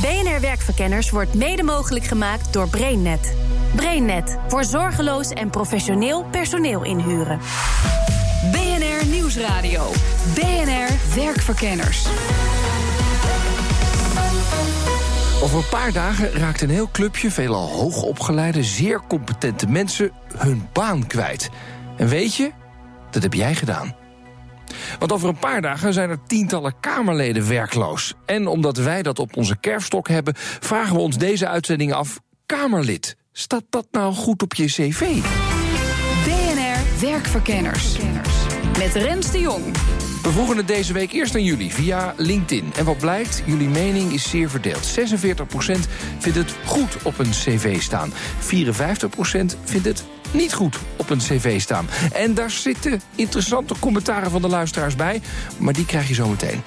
BNR Werkverkenners wordt mede mogelijk gemaakt door BrainNet. BrainNet voor zorgeloos en professioneel personeel inhuren. BNR Nieuwsradio. BNR Werkverkenners. Over een paar dagen raakt een heel clubje veelal hoogopgeleide, zeer competente mensen hun baan kwijt. En weet je, dat heb jij gedaan. Want over een paar dagen zijn er tientallen Kamerleden werkloos. En omdat wij dat op onze kerfstok hebben, vragen we ons deze uitzending af: Kamerlid, staat dat nou goed op je cv? BNR Werkverkenners. Met Rens de Jong. We vroegen het deze week eerst aan jullie via LinkedIn. En wat blijkt, jullie mening is zeer verdeeld. 46% vindt het goed op een cv staan. 54% vindt het niet goed op een cv staan. En daar zitten interessante commentaren van de luisteraars bij, maar die krijg je zo meteen.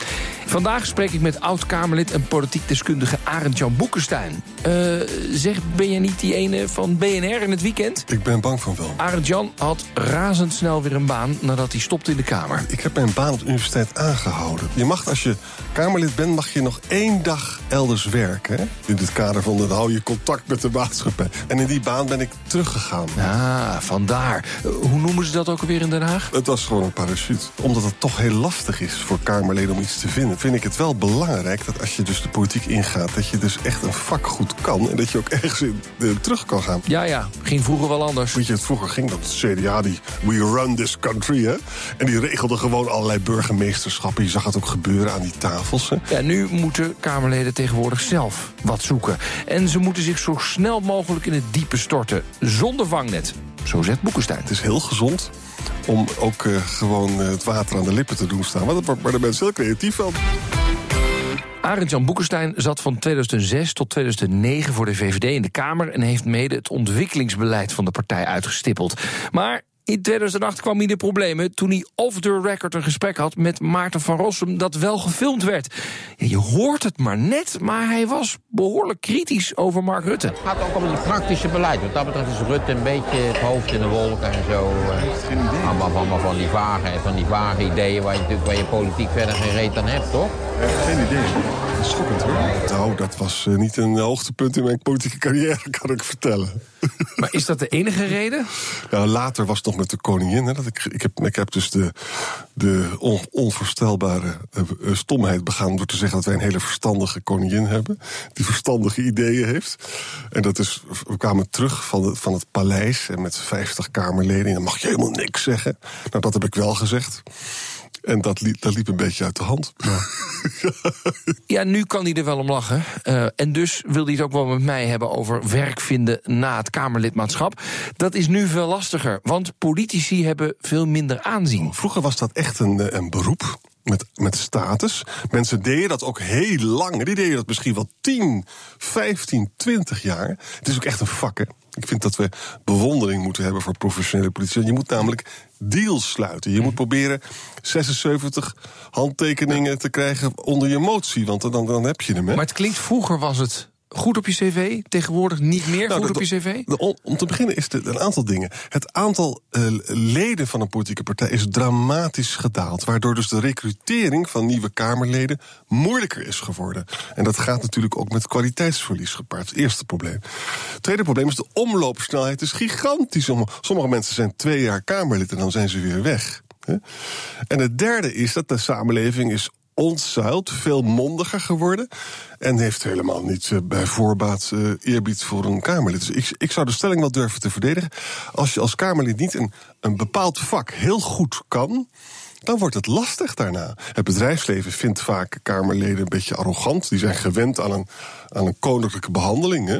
Vandaag spreek ik met oud-Kamerlid en politiek deskundige Arend-Jan Boekenstein. Uh, zeg, ben je niet die ene van BNR in het weekend? Ik ben bang van wel. Arend-Jan had razendsnel weer een baan nadat hij stopte in de Kamer. Ik heb mijn baan op de universiteit aangehouden. Je mag, als je Kamerlid bent, mag je nog één dag elders werken. Hè? In het kader van dan hou je contact met de maatschappij. En in die baan ben ik teruggegaan. Ah, vandaar. Hoe noemen ze dat ook alweer in Den Haag? Het was gewoon een parachute. Omdat het toch heel lastig is voor Kamerleden om iets te vinden vind ik het wel belangrijk dat als je dus de politiek ingaat... dat je dus echt een vak goed kan en dat je ook ergens in, terug kan gaan. Ja, ja. Ging vroeger wel anders. Weet je, het vroeger ging dat CDA, die we run this country, hè? En die regelde gewoon allerlei burgemeesterschappen. Je zag het ook gebeuren aan die tafels. Hè? Ja, nu moeten Kamerleden tegenwoordig zelf wat zoeken. En ze moeten zich zo snel mogelijk in het diepe storten. Zonder vangnet. Zo zegt Boekenstein. Het is heel gezond om ook uh, gewoon uh, het water aan de lippen te doen staan. Want dat wordt de mensen heel creatief van. Arend-Jan Boekenstein zat van 2006 tot 2009 voor de VVD in de Kamer... en heeft mede het ontwikkelingsbeleid van de partij uitgestippeld. Maar in 2008 kwam hij in de problemen toen hij off the record een gesprek had met Maarten van Rossum dat wel gefilmd werd. je hoort het maar net, maar hij was behoorlijk kritisch over Mark Rutte. Het gaat ook om het praktische beleid. Wat dat betreft is Rutte een beetje het hoofd in de wolken en zo. Eh, allemaal, allemaal van, die vage, van die vage ideeën waar je, natuurlijk, waar je politiek verder geen reet aan hebt, toch? Geen idee schokkend hoor. Nou, dat was uh, niet een hoogtepunt in mijn politieke carrière, kan ik vertellen. Maar is dat de enige reden? Ja, later was het nog met de koningin. Hè, dat ik, ik, heb, ik heb dus de, de on, onvoorstelbare uh, stomheid begaan door te zeggen dat wij een hele verstandige koningin hebben. Die verstandige ideeën heeft. En dat is, we kwamen terug van, de, van het paleis en met 50 kamerleden. En dan mag je helemaal niks zeggen. Nou, dat heb ik wel gezegd. En dat liep, dat liep een beetje uit de hand. Ja. ja, nu kan hij er wel om lachen. Uh, en dus wil hij het ook wel met mij hebben over werk vinden na het Kamerlidmaatschap. Dat is nu veel lastiger, want politici hebben veel minder aanzien. Vroeger was dat echt een, eh, een beroep met, met status. Mensen deden dat ook heel lang. Die deden dat misschien wel 10, 15, 20 jaar. Het is ook echt een vak. Hè? Ik vind dat we bewondering moeten hebben voor professionele politici. Je moet namelijk deals sluiten. Je moet proberen 76 handtekeningen te krijgen onder je motie. Want dan, dan heb je hem. Hè? Maar het klinkt, vroeger was het goed op je cv, tegenwoordig niet meer nou, goed op je cv? om te beginnen is het een aantal dingen. Het aantal uh, leden van een politieke partij is dramatisch gedaald. Waardoor dus de recrutering van nieuwe Kamerleden moeilijker is geworden. En dat gaat natuurlijk ook met kwaliteitsverlies gepaard. Het eerste probleem. Het tweede probleem is de omloopsnelheid is gigantisch. Sommige mensen zijn twee jaar Kamerlid en dan zijn ze weer weg. En het derde is dat de samenleving is ontzuild, veel mondiger geworden. En heeft helemaal niet uh, bij voorbaat uh, eerbied voor een Kamerlid. Dus ik, ik zou de stelling wel durven te verdedigen. Als je als Kamerlid niet een, een bepaald vak heel goed kan dan wordt het lastig daarna. Het bedrijfsleven vindt vaak Kamerleden een beetje arrogant. Die zijn gewend aan een, aan een koninklijke behandeling. Hè?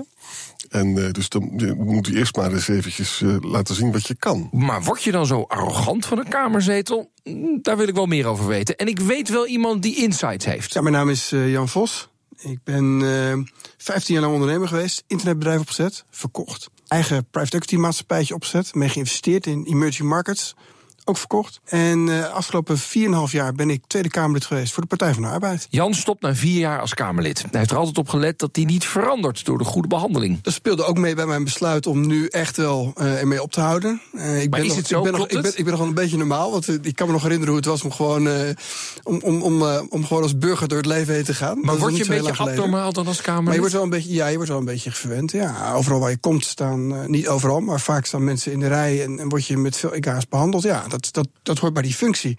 En uh, dus dan moet je eerst maar eens eventjes uh, laten zien wat je kan. Maar word je dan zo arrogant van een kamerzetel? Mm, daar wil ik wel meer over weten. En ik weet wel iemand die insights heeft. Ja, mijn naam is uh, Jan Vos. Ik ben 15 jaar lang ondernemer geweest. Internetbedrijf opgezet, verkocht. Eigen private equity maatschappijtje opgezet. Mee geïnvesteerd in emerging markets. Ook verkocht. En uh, afgelopen 4,5 jaar ben ik Tweede Kamerlid geweest voor de Partij van de Arbeid. Jan stopt na vier jaar als Kamerlid. Hij heeft er altijd op gelet dat hij niet verandert door de goede behandeling. Dat speelde ook mee bij mijn besluit om nu echt wel uh, ermee op te houden. Uh, ik maar ben is nog, het zo? Ik ben, nog, ik, ben, ik ben nog wel een beetje normaal. Want ik kan me nog herinneren hoe het was om gewoon, om, om, om, om gewoon als burger door het leven heen te gaan. Maar word je een beetje abnormaal dan als Kamerlid? Maar je wordt wel een beetje, ja, je wordt wel een beetje verwend. Ja, overal waar je komt staan, niet overal, maar vaak staan mensen in de rij en, en word je met veel ega's behandeld. Ja, dat, dat, dat hoort bij die functie.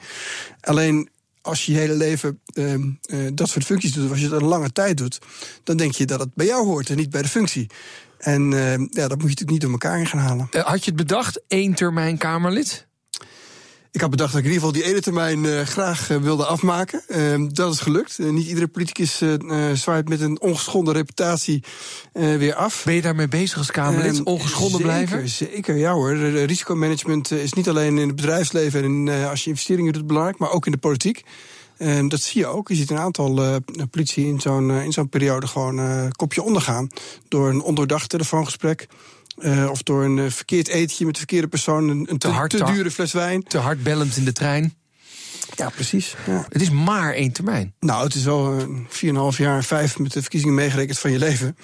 Alleen als je je hele leven uh, uh, dat soort functies doet, als je dat een lange tijd doet, dan denk je dat het bij jou hoort en niet bij de functie. En uh, ja, dat moet je natuurlijk niet door elkaar in gaan halen. Eh, had je het bedacht, één termijn Kamerlid? Ik had bedacht dat ik in ieder geval die ene termijn uh, graag uh, wilde afmaken. Uh, dat is gelukt. niet iedere politicus zwaait met een ongeschonden reputatie weer af. Ben je daarmee bezig als Kamerlid? Ehm, ongeschonden zeker, blijven? Zeker, ja hoor. Risicomanagement is niet alleen in het bedrijfsleven en als je investeringen doet belangrijk, maar ook in de politiek. En dat zie je ook. Je ziet een aantal politie in zo'n in zo'n periode gewoon kopje ondergaan. Door een ondoordacht telefoongesprek. Uh, of door een uh, verkeerd etentje met de verkeerde persoon, een, een te, te, hard, te, dure fles wijn. Te hard bellend in de trein. Ja, precies. Ja. Het is maar één termijn. Nou, het is wel uh, 4,5 jaar, vijf met de verkiezingen meegerekend van je leven.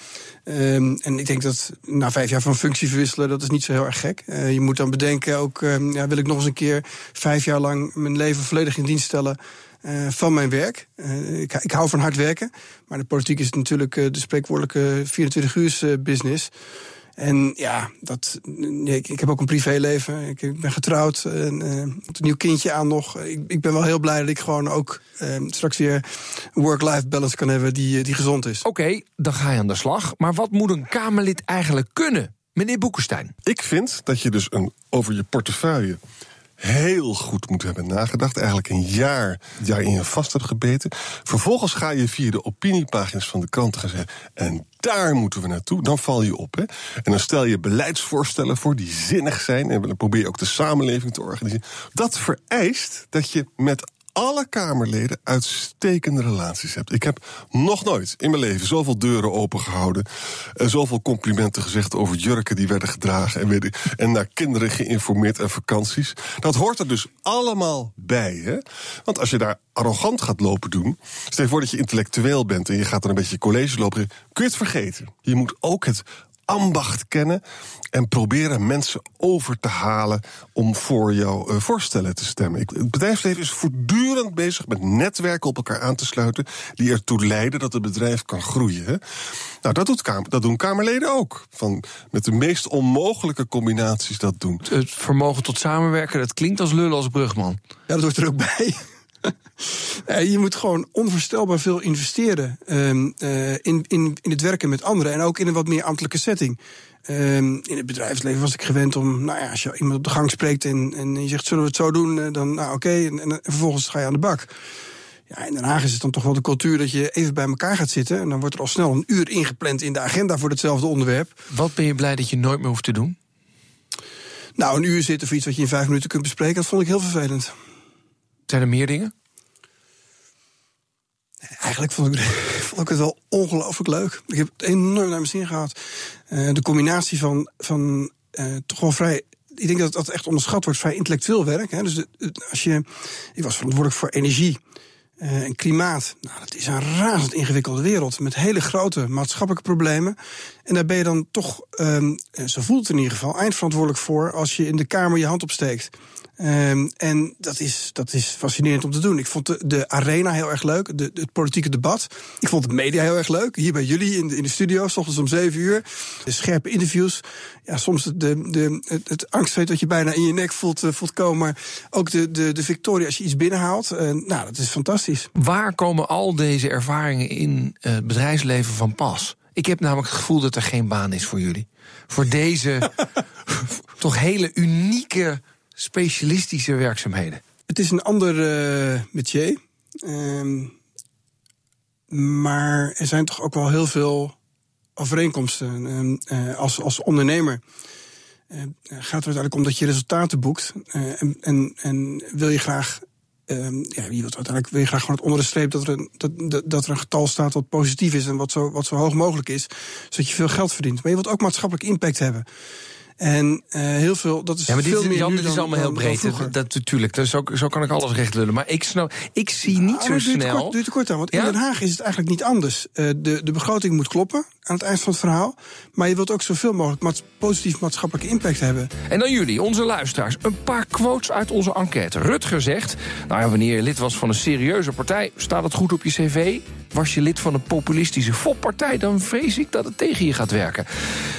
Um, en ik denk dat na vijf jaar van functie verwisselen, dat is niet zo heel erg gek. Uh, je moet dan bedenken ook, uh, ja, wil ik nog eens een keer vijf jaar lang mijn leven volledig in dienst stellen. Uh, van mijn werk. Uh, ik, ik, hou van hard werken. Maar de politiek is natuurlijk de spreekwoordelijke 24 uur business. En ja, dat, nee, ik, ik, heb ook een privéleven. Ik, ik ben getrouwd. En, uh, een nieuw kindje aan nog. Ik, ik, ben wel heel blij dat ik gewoon ook uh, straks weer een work-life balance kan hebben die, die gezond is. Oké, okay, dan ga je aan de slag. Maar wat moet een Kamerlid eigenlijk kunnen? Meneer Boekenstein. Ik vind dat je dus een, over je portefeuille heel goed moet hebben nagedacht. Eigenlijk een jaar daarin je vast hebt gebeten. Vervolgens ga je via de opiniepagina's van de kranten gaan zeggen... en daar moeten we naartoe, dan val je op. Hè? En dan stel je beleidsvoorstellen voor die zinnig zijn... en dan probeer je ook de samenleving te organiseren. Dat vereist dat je met alle Kamerleden uitstekende relaties hebt. Ik heb nog nooit in mijn leven zoveel deuren opengehouden. En zoveel complimenten gezegd over jurken die werden gedragen. En, en naar kinderen geïnformeerd en vakanties. Dat hoort er dus allemaal bij. Hè? Want als je daar arrogant gaat lopen doen. Stel je voor dat je intellectueel bent en je gaat dan een beetje college lopen. Kun je het vergeten. Je moet ook het ambacht kennen en proberen mensen over te halen om voor jouw uh, voorstellen te stemmen. Ik, het bedrijfsleven is voortdurend bezig met netwerken op elkaar aan te sluiten die ertoe leiden dat het bedrijf kan groeien. Nou, dat, doet Kamer, dat doen Kamerleden ook. Van met de meest onmogelijke combinaties dat doen. Het vermogen tot samenwerken, dat klinkt als lullen als brugman. Ja, dat hoort er ook bij. je moet gewoon onvoorstelbaar veel investeren um, uh, in, in, in het werken met anderen en ook in een wat meer ambtelijke setting. Um, in het bedrijfsleven was ik gewend om, nou ja, als je iemand op de gang spreekt en, en je zegt, zullen we het zo doen? Eh, dan, nou oké, okay, en, en, vervolgens ga je aan de bak. Ja, in Den Haag is het dan toch wel de cultuur dat je even bij elkaar gaat zitten. En dan wordt er al snel een uur ingepland in de agenda voor hetzelfde onderwerp. Wat ben je blij dat je nooit meer hoeft te doen? Nou, een uur zitten voor iets wat je in vijf minuten kunt bespreken, dat vond ik heel vervelend. Zijn er meer dingen? Eigenlijk vond ik, vond ik het wel ongelooflijk leuk. Ik heb het enorm naar mijn zin gehad. Uh, de combinatie van, van uh, toch wel vrij. Ik denk dat dat echt onderschat wordt, vrij intellectueel werk. Hè. Dus als je. Ik was verantwoordelijk voor energie. Uh, en klimaat. Nou, dat is een razend ingewikkelde wereld. Met hele grote maatschappelijke problemen. En daar ben je dan toch, um, zo voelt het in ieder geval, eindverantwoordelijk voor als je in de Kamer je hand opsteekt. Um, en dat is, dat is fascinerend om te doen. Ik vond de, arena heel erg leuk, de, het politieke debat. Ik vond het media heel erg leuk. Hier bij jullie in de, in de studio, s ochtends om zeven uur. De scherpe interviews. Ja, soms de, de, het, het dat je bijna in je nek voelt, uh, voelt komen. Maar ook de, de, de victorie als je iets binnenhaalt. Uh, nou, dat is fantastisch. Waar komen al deze ervaringen in het bedrijfsleven van pas? Ik heb namelijk het gevoel dat er geen baan is voor jullie. Voor deze toch hele unieke specialistische werkzaamheden? Het is een ander uh, métier. Uh, maar er zijn toch ook wel heel veel overeenkomsten. Uh, als, als ondernemer uh, gaat het uiteindelijk om dat je resultaten boekt. En, en, en, wil je graag. Ehm, ja, je wilt uiteindelijk wil je graag gewoon het onder de streep dat er, een, dat, dat er een getal staat wat positief is en wat zo, wat zo hoog mogelijk is, zodat je veel geld verdient. Maar je wilt ook maatschappelijk impact hebben. En uh, heel veel, dat is ja, maar dit, veel meer Jan, dit is allemaal heel dan- breed. Dat, natuurlijk, dat, zo, zo kan ik alles recht lullen. Maar ik, snap, ik zie niet Ah, zo duurt snel... Kort, duurt te kort aan, want Ja? in Den Haag is het eigenlijk niet anders. Eh, de, de begroting moet kloppen aan het eind van het verhaal. Maar je wilt ook zoveel mogelijk maats- positief maatschappelijke impact hebben. En dan jullie, onze luisteraars. Een paar quotes uit onze enquête. Rutger zegt... Nou ja, wanneer je lid was van een serieuze partij... staat het goed op je cv. Was je lid van een populistische foppartij... dan vrees ik dat het tegen je gaat werken.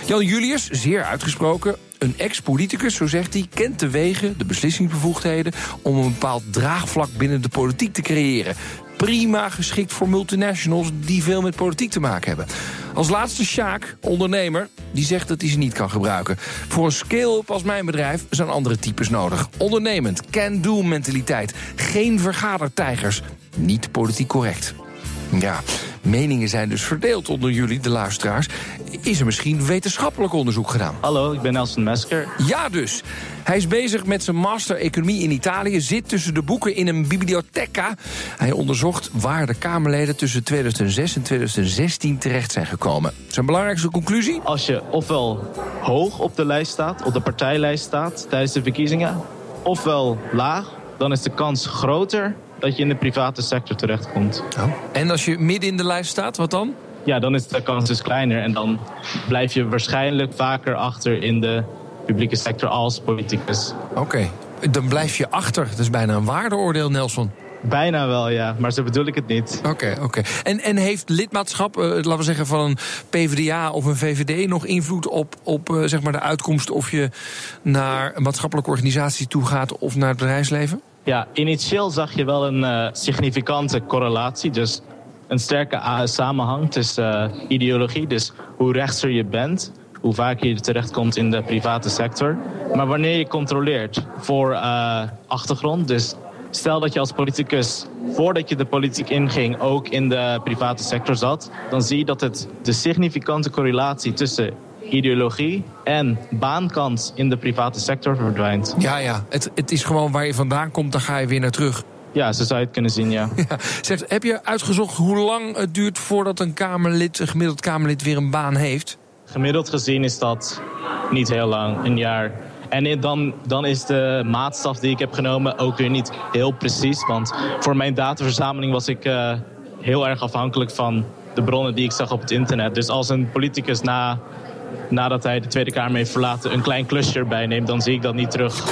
Jan Julius, zeer uitgesproken... Een ex-politicus, zo zegt hij, kent de wegen, de beslissingsbevoegdheden... om een bepaald draagvlak binnen de politiek te creëren. Prima geschikt voor multinationals die veel met politiek te maken hebben. Als laatste Sjaak, ondernemer, die zegt dat hij ze niet kan gebruiken. Voor een scale-up als mijn bedrijf zijn andere types nodig. Ondernemend, can-do mentaliteit, geen vergadertijgers, niet politiek correct. Ja, meningen zijn dus verdeeld onder jullie, de luisteraars. Is er misschien wetenschappelijk onderzoek gedaan? Hallo, ik ben Nelson Mesker. Ja dus. Hij is bezig met zijn master economie in Italië, zit tussen de boeken in een bibliotheca. Hij onderzocht waar de Kamerleden tussen 2006 en 2016 terecht zijn gekomen. Zijn belangrijkste conclusie? Als je ofwel hoog op de lijst staat, op de partijlijst staat tijdens de verkiezingen, ofwel laag, dan is de kans groter dat je in de private sector terechtkomt. En als je midden in de lijst staat, wat dan? Ja, dan is de kans dus kleiner en dan blijf je waarschijnlijk vaker achter in de publieke sector als politicus. Oké, dan blijf je achter. Dat is bijna een waardeoordeel, Nelson. Bijna wel, ja, maar zo bedoel ik het niet. Oké, oké. En, en heeft lidmaatschap, eh, laten we zeggen, van een PvdA of een VVD nog invloed op, op eh, zeg maar de uitkomst of je naar een maatschappelijke organisatie toe gaat of naar het bedrijfsleven? Ja, initieel zag je wel een eh, significante correlatie. Dus een sterke samenhang tussen eh, ideologie. Dus hoe rechtser je bent, hoe vaker je terechtkomt in de private sector. Maar wanneer je controleert voor eh, achtergrond, dus stel dat je als politicus voordat je de politiek inging ook in de private sector zat, dan zie je dat het de significante correlatie tussen ideologie en baankans in de private sector verdwijnt. Ja, ja. Het, het is gewoon waar je vandaan komt, dan ga je weer naar terug. Ja, zo zou je het kunnen zien, ja. Ja. Zegt, heb je uitgezocht hoe lang het duurt voordat een Kamerlid, een gemiddeld Kamerlid, weer een baan heeft? Gemiddeld gezien is dat niet heel lang, een jaar. En dan, dan is de maatstaf die ik heb genomen ook weer niet heel precies. Want voor mijn dataverzameling was ik eh, heel erg afhankelijk van de bronnen die ik zag op het internet. Dus als een politicus na, nadat hij de Tweede Kamer heeft verlaten een klein klusje erbij neemt, dan zie ik dat niet terug.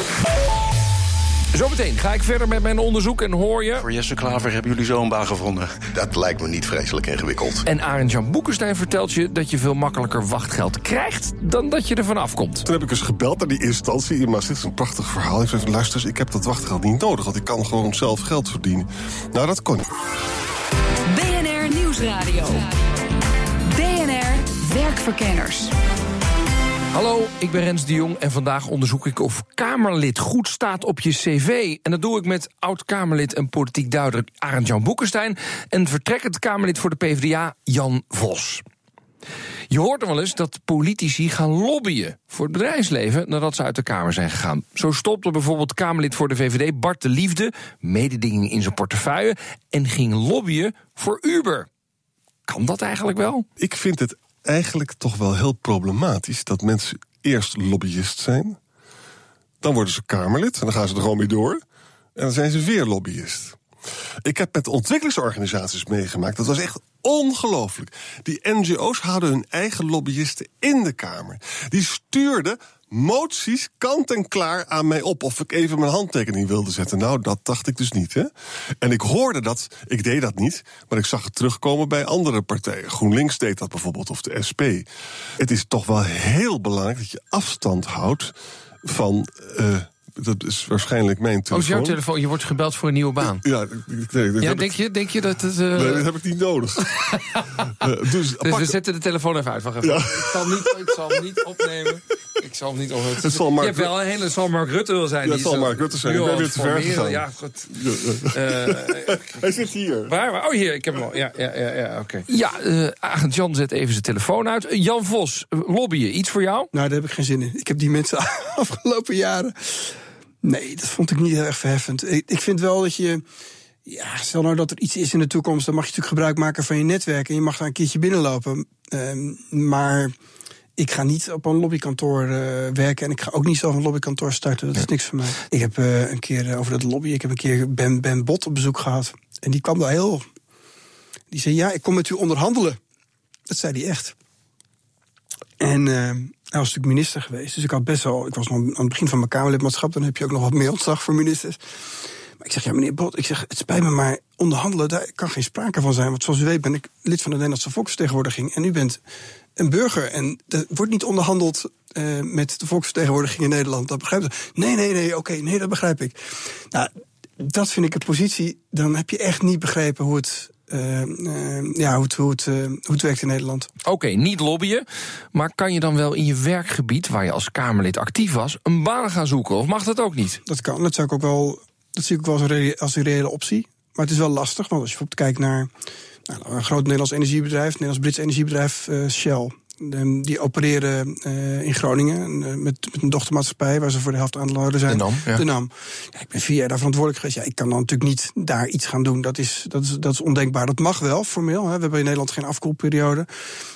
Zometeen ga ik verder met mijn onderzoek en hoor je... Voor Jesse Klaver hebben jullie zo een baan gevonden. Dat lijkt me niet vreselijk ingewikkeld. En Arend Jan Boekenstein vertelt je dat je veel makkelijker wachtgeld krijgt... dan dat je ervan afkomt. Toen heb ik eens gebeld naar die instantie in Maastricht. een prachtig verhaal. Ik zei, luister eens, ik heb dat wachtgeld niet nodig... want ik kan gewoon zelf geld verdienen. Nou, dat kon niet. BNR Nieuwsradio. Werkverkenners. Hallo, ik ben Rens de Jong en vandaag onderzoek ik of Kamerlid goed staat op je cv. En dat doe ik met oud-Kamerlid en politiek duider Arend Jan Boekenstein... en vertrekkend Kamerlid voor de PvdA Jan Vos. Je hoort er wel eens dat politici gaan lobbyen voor het bedrijfsleven nadat ze uit de Kamer zijn gegaan. Zo stopte bijvoorbeeld Kamerlid voor de VVD Bart de Liefde, mededinging in zijn portefeuille, en ging lobbyen voor Uber. Kan dat eigenlijk wel? Ik vind het eigenlijk toch wel heel problematisch... dat mensen eerst lobbyist zijn... dan worden ze Kamerlid en dan gaan ze er gewoon mee door... en dan zijn ze weer lobbyist. Ik heb met ontwikkelingsorganisaties meegemaakt. Dat was echt ongelooflijk. Die NGO's hadden hun eigen lobbyisten in de Kamer. Die stuurden moties kant en klaar aan mij op of ik even mijn handtekening wilde zetten. Nou, dat dacht ik dus niet. Hè? En ik hoorde dat, ik deed dat niet, maar ik zag het terugkomen bij andere partijen. GroenLinks deed dat bijvoorbeeld, of de SP. Het is toch wel heel belangrijk dat je afstand houdt van. Uh, dat is waarschijnlijk mijn telefoon. Oh, jouw telefoon? Je wordt gebeld voor een nieuwe baan. Ja, nee, ja denk, je, denk je dat het... Uh... Nee, dat heb ik niet nodig. uh, dus, dus we zetten de telefoon even uit. Wacht even. Ja. Ik, zal niet, ik zal niet opnemen. Ik zal niet opnemen. Het zal Mark, je hebt wel een hele... Het zal Mark Rutte wil zijn. Ja, het zal Mark Rutte zijn. Ik ben weer te ver gegaan. Ja, goed. Hij zit hier. Waar, waar? Oh, hier. Ik heb hem al. Ja, ja, ja, ja oké. Okay. Ja, uh, Agent Jan zet even zijn telefoon uit. Jan Vos, lobbyen. Iets voor jou? Nou, daar heb ik geen zin in. Ik heb die mensen afgelopen jaren... Nee, dat vond ik niet heel erg verheffend. Ik, ik vind wel dat je. Ja, stel nou dat er iets is in de toekomst, dan mag je natuurlijk gebruik maken van je netwerk en je mag daar een keertje binnenlopen. Um, maar ik ga niet op een lobbykantoor uh, werken en ik ga ook niet zelf een lobbykantoor starten. Dat is niks voor mij. Ik heb uh, een keer uh, over dat lobby, ik heb een keer Ben, ben Bot op bezoek gehad. En die kwam daar heel. Die zei: Ja, ik kom met u onderhandelen. Dat zei hij echt. En hij was natuurlijk minister geweest. Dus ik had best wel. Ik was nog aan het begin van mijn Kamerlidmaatschap. Dan heb je ook nog wat meer ontzag voor ministers. Maar ik zeg, ja, meneer Bot, ik zeg, het spijt me, maar onderhandelen, daar kan geen sprake van zijn. Want zoals u weet ben ik lid van de Nederlandse Volksvertegenwoordiging. En u bent een burger. En er wordt niet onderhandeld uh, met de volksvertegenwoordiging in Nederland. Dat begrijpt u? Nee, nee, nee, oké, okay, nee, dat begrijp ik. Nou, dat vind ik een positie. Dan heb je echt niet begrepen hoe het. Uh, uh, ja, hoe het, hoe, het, hoe het werkt in Nederland. Oké, okay, niet lobbyen. Maar kan je dan wel in je werkgebied, waar je als Kamerlid actief was, een baan gaan zoeken? Of mag dat ook niet? Dat kan. Dat zou ik ook wel. Dat zie ik wel als een, als een reële optie. Maar het is wel lastig, want als je bijvoorbeeld kijkt naar nou, een groot Nederlands energiebedrijf, Nederlands-Brits energiebedrijf uh, Shell. De, die opereren uh, in Groningen uh, met, met, een dochtermaatschappij waar ze voor de helft aandeelhouder zijn. De NAM. Ja. De NAM. Ja, ik ben vier jaar daar verantwoordelijk geweest. Ja, ik kan dan natuurlijk niet daar iets gaan doen. Dat is, dat is, dat is ondenkbaar. Dat mag wel formeel. Hè. We hebben in Nederland geen afkoelperiode.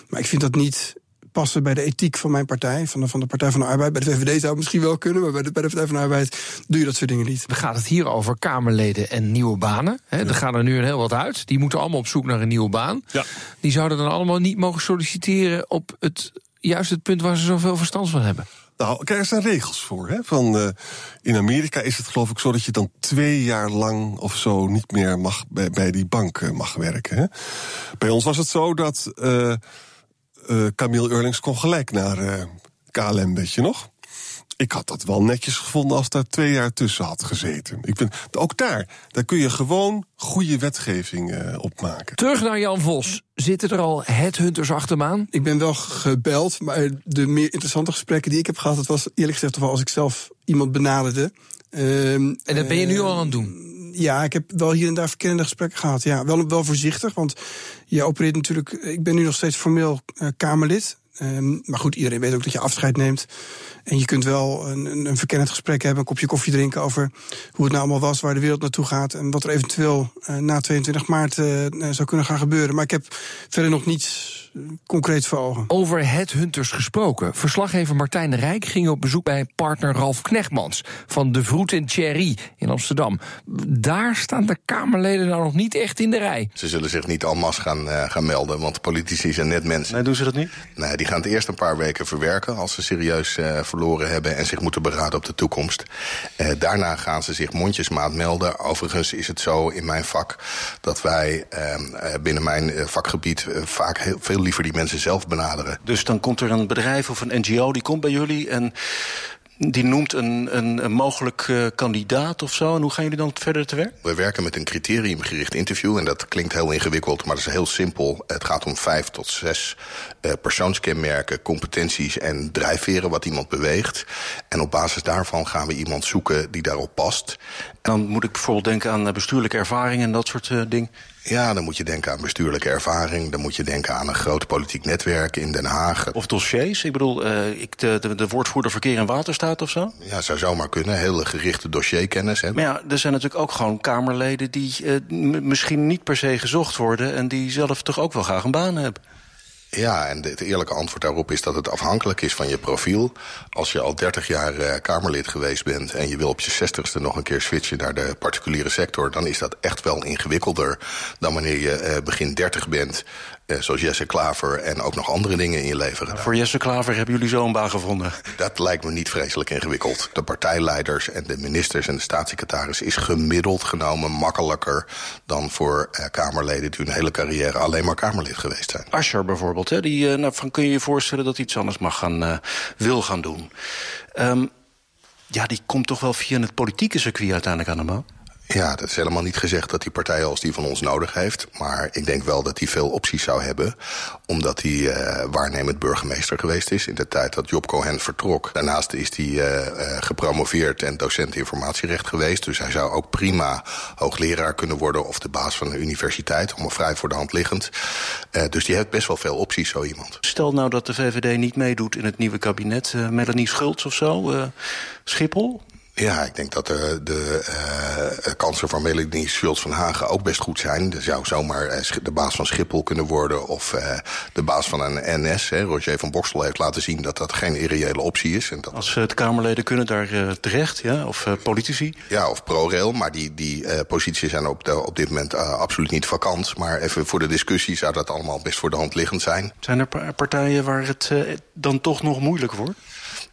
Maar ik vind dat niet passen bij de ethiek van mijn partij, van de, van de Partij van de Arbeid. Bij de VVD zou het misschien wel kunnen, maar bij de, bij de Partij van de Arbeid doe je dat soort dingen niet. Dan gaat het hier over Kamerleden en nieuwe banen. Hè. Er gaan er nu een heel wat uit. Die moeten allemaal op zoek naar een nieuwe baan. Ja. Die zouden dan allemaal niet mogen solliciteren op het, juist het punt waar ze zoveel verstand van hebben. Nou, kijk, er zijn regels voor. Hè? Van, uh, in Amerika is het geloof ik zo dat je dan twee jaar lang of zo niet meer mag bij, bij die bank uh, mag werken. Hè? Bij ons was het zo dat. Uh, uh, Camille Eurlings kon gelijk naar uh, KLM, weet je nog? Ik had dat wel netjes gevonden als daar twee jaar tussen had gezeten. Ik vind, ook daar, daar kun je gewoon goede wetgeving uh, op maken. Terug naar Jan Vos. Zitten er al headhunters achter me aan? Ik ben wel gebeld, maar de meer interessante gesprekken die ik heb gehad... het was eerlijk gezegd toch wel als ik zelf iemand benaderde. en dat ben je nu al aan het doen? Ja, ik heb wel hier en daar verkennende gesprekken gehad. Ja, wel, wel voorzichtig, want je opereert natuurlijk. Ik ben nu nog steeds formeel uh, Kamerlid. Um, maar goed, iedereen weet ook dat je afscheid neemt. En je kunt wel een, een verkennend gesprek hebben, een kopje koffie drinken over hoe het nou allemaal was, waar de wereld naartoe gaat en wat er eventueel uh, na 22 maart uh, zou kunnen gaan gebeuren. Maar ik heb verder nog niets concreet voor ogen. Over headhunters gesproken. Verslaggever Martijn de Rijk ging op bezoek bij partner Ralf Knechtmans van De Vroet en Thierry in Amsterdam. Daar staan de Kamerleden nou nog niet echt in de rij. Ze zullen zich niet al mas gaan, uh, gaan melden, want politici zijn net mensen. Nee, doen ze dat niet? Nee, die gaan het eerst een paar weken verwerken als ze serieus uh, verloren hebben en zich moeten beraden op de toekomst. Uh, daarna gaan ze zich mondjesmaat melden. Overigens is het zo in mijn vak dat wij binnen mijn vakgebied vaak heel veel liever die mensen zelf benaderen. Dus dan komt er een bedrijf of een NGO die komt bij jullie en die noemt een, een, een mogelijk uh, kandidaat of zo. En hoe gaan jullie dan verder te werk? We werken met een criteriumgericht interview. En dat klinkt heel ingewikkeld, maar dat is heel simpel. Het gaat om vijf tot zes uh, persoonskenmerken, competenties en drijfveren wat iemand beweegt. En op basis daarvan gaan we iemand zoeken die daarop past. En dan moet ik bijvoorbeeld denken aan bestuurlijke ervaring en dat soort uh, dingen. Ja, dan moet je denken aan bestuurlijke ervaring. Dan moet je denken aan een groot politiek netwerk in Den Haag. Of dossiers. Ik bedoel, uh, ik de, de, de, woordvoerder verkeer en waterstaat of zo? Ja, zou zomaar kunnen. Hele gerichte dossierkennis. Hè. Maar ja, er zijn natuurlijk ook gewoon Kamerleden... die uh, misschien niet per se gezocht worden... en die zelf toch ook wel graag een baan hebben. Ja, en het eerlijke antwoord daarop is dat het afhankelijk is van je profiel. Als je al 30 jaar uh, Kamerlid geweest bent en je wil op je 60ste nog een keer switchen naar de particuliere sector, dan is dat echt wel ingewikkelder dan wanneer je uh, begin 30 bent. Uh, zoals Jesse Klaver en ook nog andere dingen in je leven gedaan. Voor Jesse Klaver hebben jullie zo'n baan gevonden? Dat lijkt me niet vreselijk ingewikkeld. De partijleiders en de ministers en de staatssecretaris is gemiddeld genomen makkelijker dan voor uh, Kamerleden die hun hele carrière alleen maar Kamerlid geweest zijn. Ascher bijvoorbeeld, hè, die, uh, nou, van kun je je voorstellen dat hij iets anders mag gaan, uh, wil gaan doen. Um, ja, die komt toch wel via het politieke circuit uiteindelijk aan de man? Ja, dat is helemaal niet gezegd dat die partij als die van ons nodig heeft. Maar ik denk wel dat hij veel opties zou hebben. Omdat hij uh, waarnemend burgemeester geweest is in de tijd dat Job Cohen vertrok. Daarnaast is hij uh, uh, gepromoveerd en docent informatierecht geweest. Dus hij zou ook prima hoogleraar kunnen worden of de baas van een universiteit. Allemaal vrij voor de hand liggend. dus die heeft best wel veel opties, zo iemand. Stel nou dat de VVD niet meedoet in het nieuwe kabinet. Melanie Schultz of zo, Schiphol... Ja, ik denk dat de, de uh, kansen van Melanie Schultz van Hagen ook best goed zijn. Er zou zomaar uh, de baas van Schiphol kunnen worden of uh, de baas van een NS. Hè. Roger van Bokstel heeft laten zien dat dat geen irreële optie is. En dat Als de Kamerleden kunnen daar terecht, ja? of politici? Ja, of ProRail, maar die, die posities zijn op, de, op dit moment absoluut niet vakant. Maar even voor de discussie zou dat allemaal best voor de hand liggend zijn. Zijn er partijen waar het dan toch nog moeilijk wordt?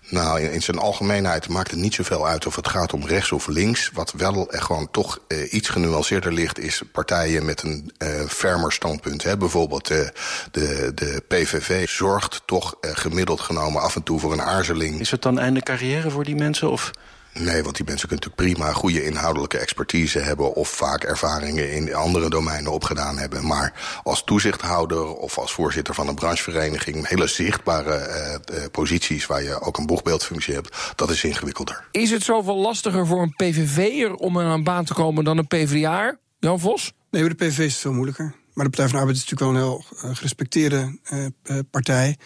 Nou, in, zijn algemeenheid maakt het niet zoveel uit of het gaat om rechts of links. Wat wel er gewoon toch uh, iets genuanceerder ligt... is partijen met een uh, fermer standpunt. Hè. Bijvoorbeeld uh, de, de PVV zorgt toch gemiddeld genomen af en toe voor een aarzeling. Is het dan einde carrière voor die mensen? Of... Nee, want die mensen kunnen natuurlijk prima goede inhoudelijke expertise hebben... of vaak ervaringen in andere domeinen opgedaan hebben. Maar als toezichthouder of als voorzitter van een branchevereniging... hele zichtbare uh, posities waar je ook een boegbeeldfunctie hebt... dat is ingewikkelder. Is het zoveel lastiger voor een PVV'er om aan een baan te komen dan een PvdA? Jan Vos? Nee, bij de PVV is het veel moeilijker. Maar de Partij van de Arbeid is natuurlijk wel een heel uh, gerespecteerde partij.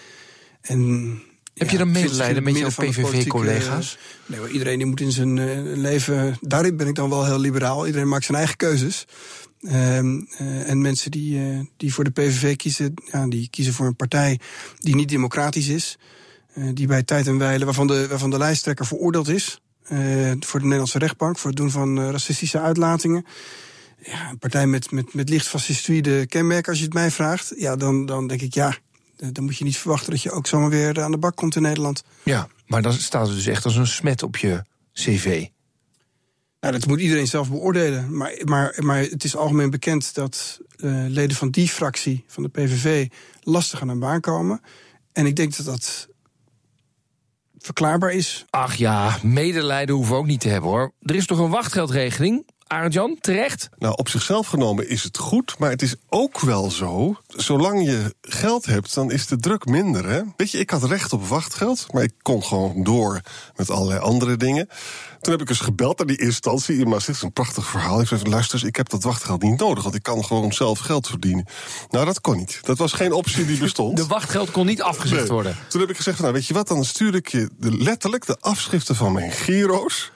En heb je dan medelijden met jouw PVV-collega's? Nee, maar iedereen die moet in zijn uh, leven. Daarin ben ik dan wel heel liberaal. Iedereen maakt zijn eigen keuzes. Uh, uh, en mensen die, die voor de PVV kiezen, ja, die kiezen voor een partij die niet democratisch is. die bij tijd en wijle, waarvan de, waarvan de lijsttrekker veroordeeld is. voor de Nederlandse rechtbank, voor het doen van racistische uitlatingen. Ja, een partij met, met, met licht fascistoïde kenmerken, als je het mij vraagt. Ja, dan, dan denk ik ja eh, dan moet je niet verwachten dat je ook zomaar weer aan de bak komt in Nederland. Ja, maar dan staat het dus echt als een smet op je cv. Nou, dat moet iedereen zelf beoordelen. Maar, maar, maar het is algemeen bekend dat uh, leden van die fractie, van de PVV, lastig aan een baan komen. En ik denk dat dat verklaarbaar is. Ach ja, medelijden hoeven we ook niet te hebben hoor. Er is toch een wachtgeldregeling? Arjan, terecht? Nou, op zichzelf genomen is het goed, maar het is ook wel zo. Zolang je geld hebt, dan is de druk minder. Hè? Weet je, ik had recht op wachtgeld, maar ik kon gewoon door met allerlei andere dingen. Toen heb ik eens gebeld naar die instantie in Maastricht. is een prachtig verhaal. Ik zei: luister, ik heb dat wachtgeld niet nodig, want ik kan gewoon zelf geld verdienen. Nou, dat kon niet. Dat was geen optie die bestond. De wachtgeld kon niet afgezegd worden. Toen heb ik gezegd: nou, weet je wat, dan stuur ik je de, letterlijk de afschriften van mijn giro's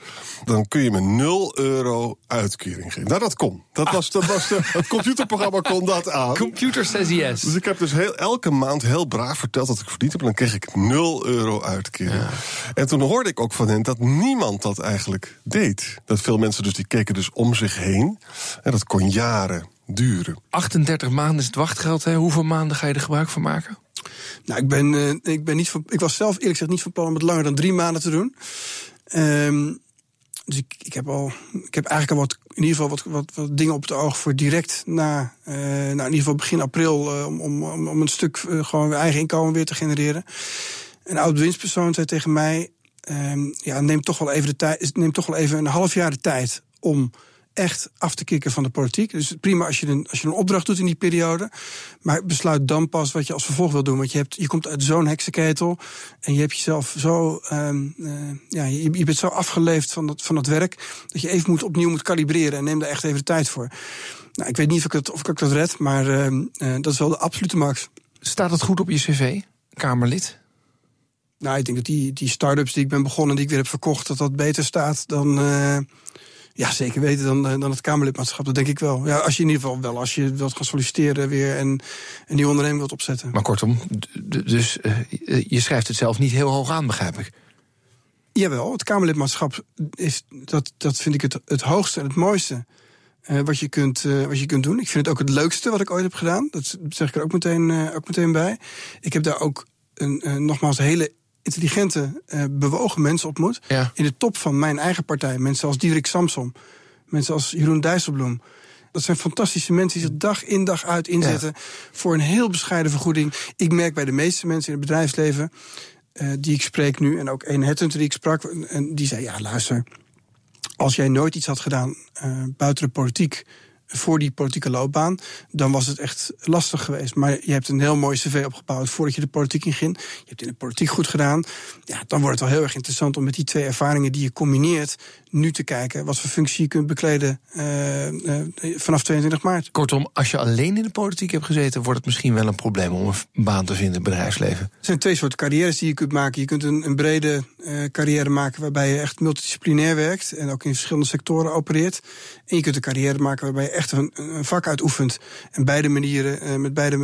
dan kun je me 0 euro uitkering geven. Nou, dat kon. Dat was, dat was de, het computerprogramma kon dat aan. Computer says yes. Dus ik heb dus heel, elke maand heel braaf verteld dat ik verdiend heb. En dan kreeg ik 0 euro uitkering. Ja. En toen hoorde ik ook van hen dat niemand dat eigenlijk deed. Dat veel mensen dus, die keken dus om zich heen. En dat kon jaren duren. 38 maanden is het wachtgeld. Hè? Hoeveel maanden ga je er gebruik van maken? Nou, ik, ben, uh, ik, ben niet van, ik was zelf eerlijk gezegd niet van plan om het langer dan drie maanden te doen. Um, dus ik, ik, heb al, ik heb eigenlijk al wat, in ieder geval wat, wat, wat dingen op het oog voor direct na, uh, nou in ieder geval begin april, uh, om, om, om een stuk uh, gewoon eigen inkomen weer te genereren. Een oud winstpersoon zei tegen mij: uh, ja, neem toch wel even de tijd, neem toch wel even een half jaar de tijd om echt af te kicken van de politiek. Dus prima als je, een, als je een opdracht doet in die periode. Maar besluit dan pas wat je als vervolg wil doen. Want je, hebt, je komt uit zo'n heksenketel. En je hebt jezelf zo. Um, uh, ja, je, je, bent zo afgeleefd van dat, van dat werk. Dat je even moet, opnieuw moet kalibreren. En neem daar echt even de tijd voor. Nou, ik weet niet of ik, het, of ik dat red. Maar uh, dat is wel de absolute max. Staat het goed op je cv, Kamerlid? Nou, ik denk dat die, die start-ups die ik ben begonnen, die ik weer heb verkocht, dat dat beter staat dan. Uh, ja, zeker weten dan, eh, dan het Kamerlidmaatschap. Dat denk ik wel. Ja, als je in ieder geval wel, als je wilt gaan solliciteren weer en een nieuwe onderneming wilt opzetten. Maar kortom, dus uh, je schrijft het zelf niet heel hoog aan, begrijp ik. Jawel, het Kamerlidmaatschap is, dat, dat vind ik het, het hoogste en het mooiste. Uh, wat, je kunt, uh, wat je kunt doen. Ik vind het ook het leukste wat ik ooit heb gedaan. Dat zeg ik er ook meteen, ook meteen bij. Ik heb daar ook een, nogmaals hele intelligente, uh, bewogen mensen ontmoet. Ja. In de top van mijn eigen partij. Mensen als Diederik Samsom. Mensen als Jeroen Dijsselbloem. Dat zijn fantastische mensen die zich dag in dag uit inzetten... Ja. voor een heel bescheiden vergoeding. Ik merk bij de meeste mensen in het bedrijfsleven... Uh, die ik spreek nu, en ook een headhunter die ik sprak... en die zei, ja, luister, als jij nooit iets had gedaan uh, buiten de politiek... voor die politieke loopbaan, dan was het echt lastig geweest. Maar je hebt een heel mooi cv opgebouwd voordat je de politiek inging. Je hebt in de politiek goed gedaan. Ja, dan wordt het wel heel erg interessant om met die twee ervaringen die je combineert, nu te kijken wat voor functie je kunt bekleden uh, uh, vanaf 22 maart. Kortom, als je alleen in de politiek hebt gezeten, wordt het misschien wel een probleem om een baan te vinden in het bedrijfsleven. Er zijn twee soorten carrières die je kunt maken. Je kunt een, een brede uh, carrière maken waarbij je echt multidisciplinair werkt en ook in verschillende sectoren opereert. En je kunt een carrière maken waarbij je echt een, een vak uitoefent. En beide manieren, met beide,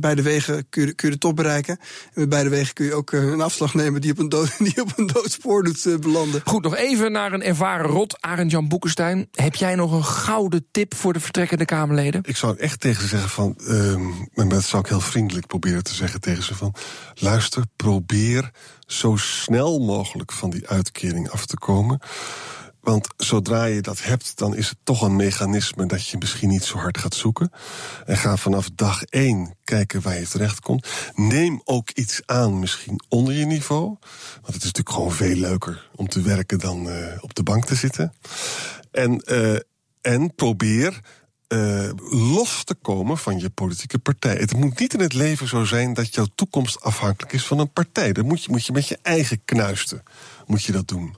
beide wegen kun je, kun je de top bereiken. En met beide wegen kun je ook een afslag nemen die op een, dood, die op een doodspoor doet belanden. Goed, nog even naar een ervaren rot, Arend Jan Boekenstein. Heb jij nog een gouden tip voor de vertrekkende Kamerleden? Ik zou echt tegen ze zeggen van, uh, en dat zou ik heel vriendelijk proberen te zeggen tegen ze van, luister, probeer zo snel mogelijk van die uitkering af te komen. Want zodra je dat hebt, dan is het toch een mechanisme dat je misschien niet zo hard gaat zoeken. En ga vanaf dag één kijken waar je terecht komt. Neem ook iets aan, misschien onder je niveau. Want het is natuurlijk gewoon veel leuker om te werken dan uh, op de bank te zitten. En, uh, en probeer uh, los te komen van je politieke partij. Het moet niet in het leven zo zijn dat jouw toekomst afhankelijk is van een partij. Dat moet je, moet je met je eigen knuisten moet je dat doen.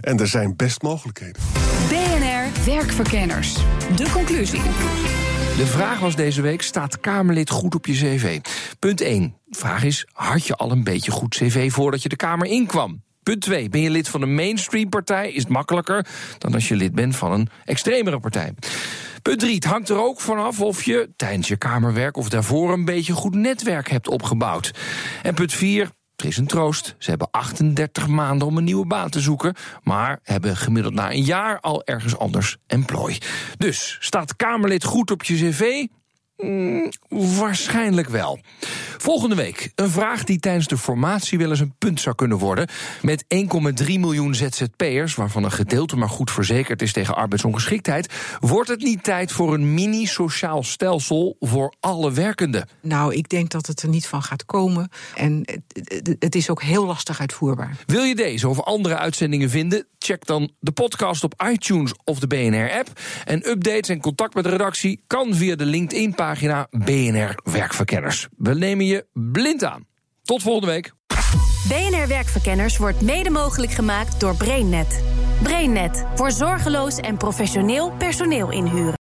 En er zijn best mogelijkheden. BNR Werkverkenners. De conclusie. De vraag was deze week: staat Kamerlid goed op je cv? Punt 1. De vraag is: had je al een beetje goed cv voordat je de Kamer inkwam? Punt 2. Ben je lid van een mainstream partij? Is het makkelijker dan als je lid bent van een extremere partij? Punt 3. Het hangt er ook vanaf of je tijdens je Kamerwerk of daarvoor een beetje goed netwerk hebt opgebouwd. En punt 4. Er is een troost. Ze hebben 38 maanden om een nieuwe baan te zoeken, maar hebben gemiddeld na een jaar al ergens anders plooi. Dus staat Kamerlid goed op je cv? Mm, waarschijnlijk wel. Volgende week een vraag die tijdens de formatie wel eens een punt zou kunnen worden. Met 1,3 miljoen ZZP'ers, waarvan een gedeelte maar goed verzekerd is tegen arbeidsongeschiktheid, wordt het niet tijd voor een mini-sociaal stelsel voor alle werkenden? Nou, ik denk dat het er niet van gaat komen. En het is ook heel lastig uitvoerbaar. Wil je deze of andere uitzendingen vinden? Check dan de podcast op iTunes of de BNR-app. En updates en contact met de redactie kan via de LinkedIn-pagina BNR Werkverkenners. We nemen je blind aan. Tot volgende week. BNR Werkverkenners wordt mede mogelijk gemaakt door BrainNet. BrainNet voor zorgeloos en professioneel personeel inhuren.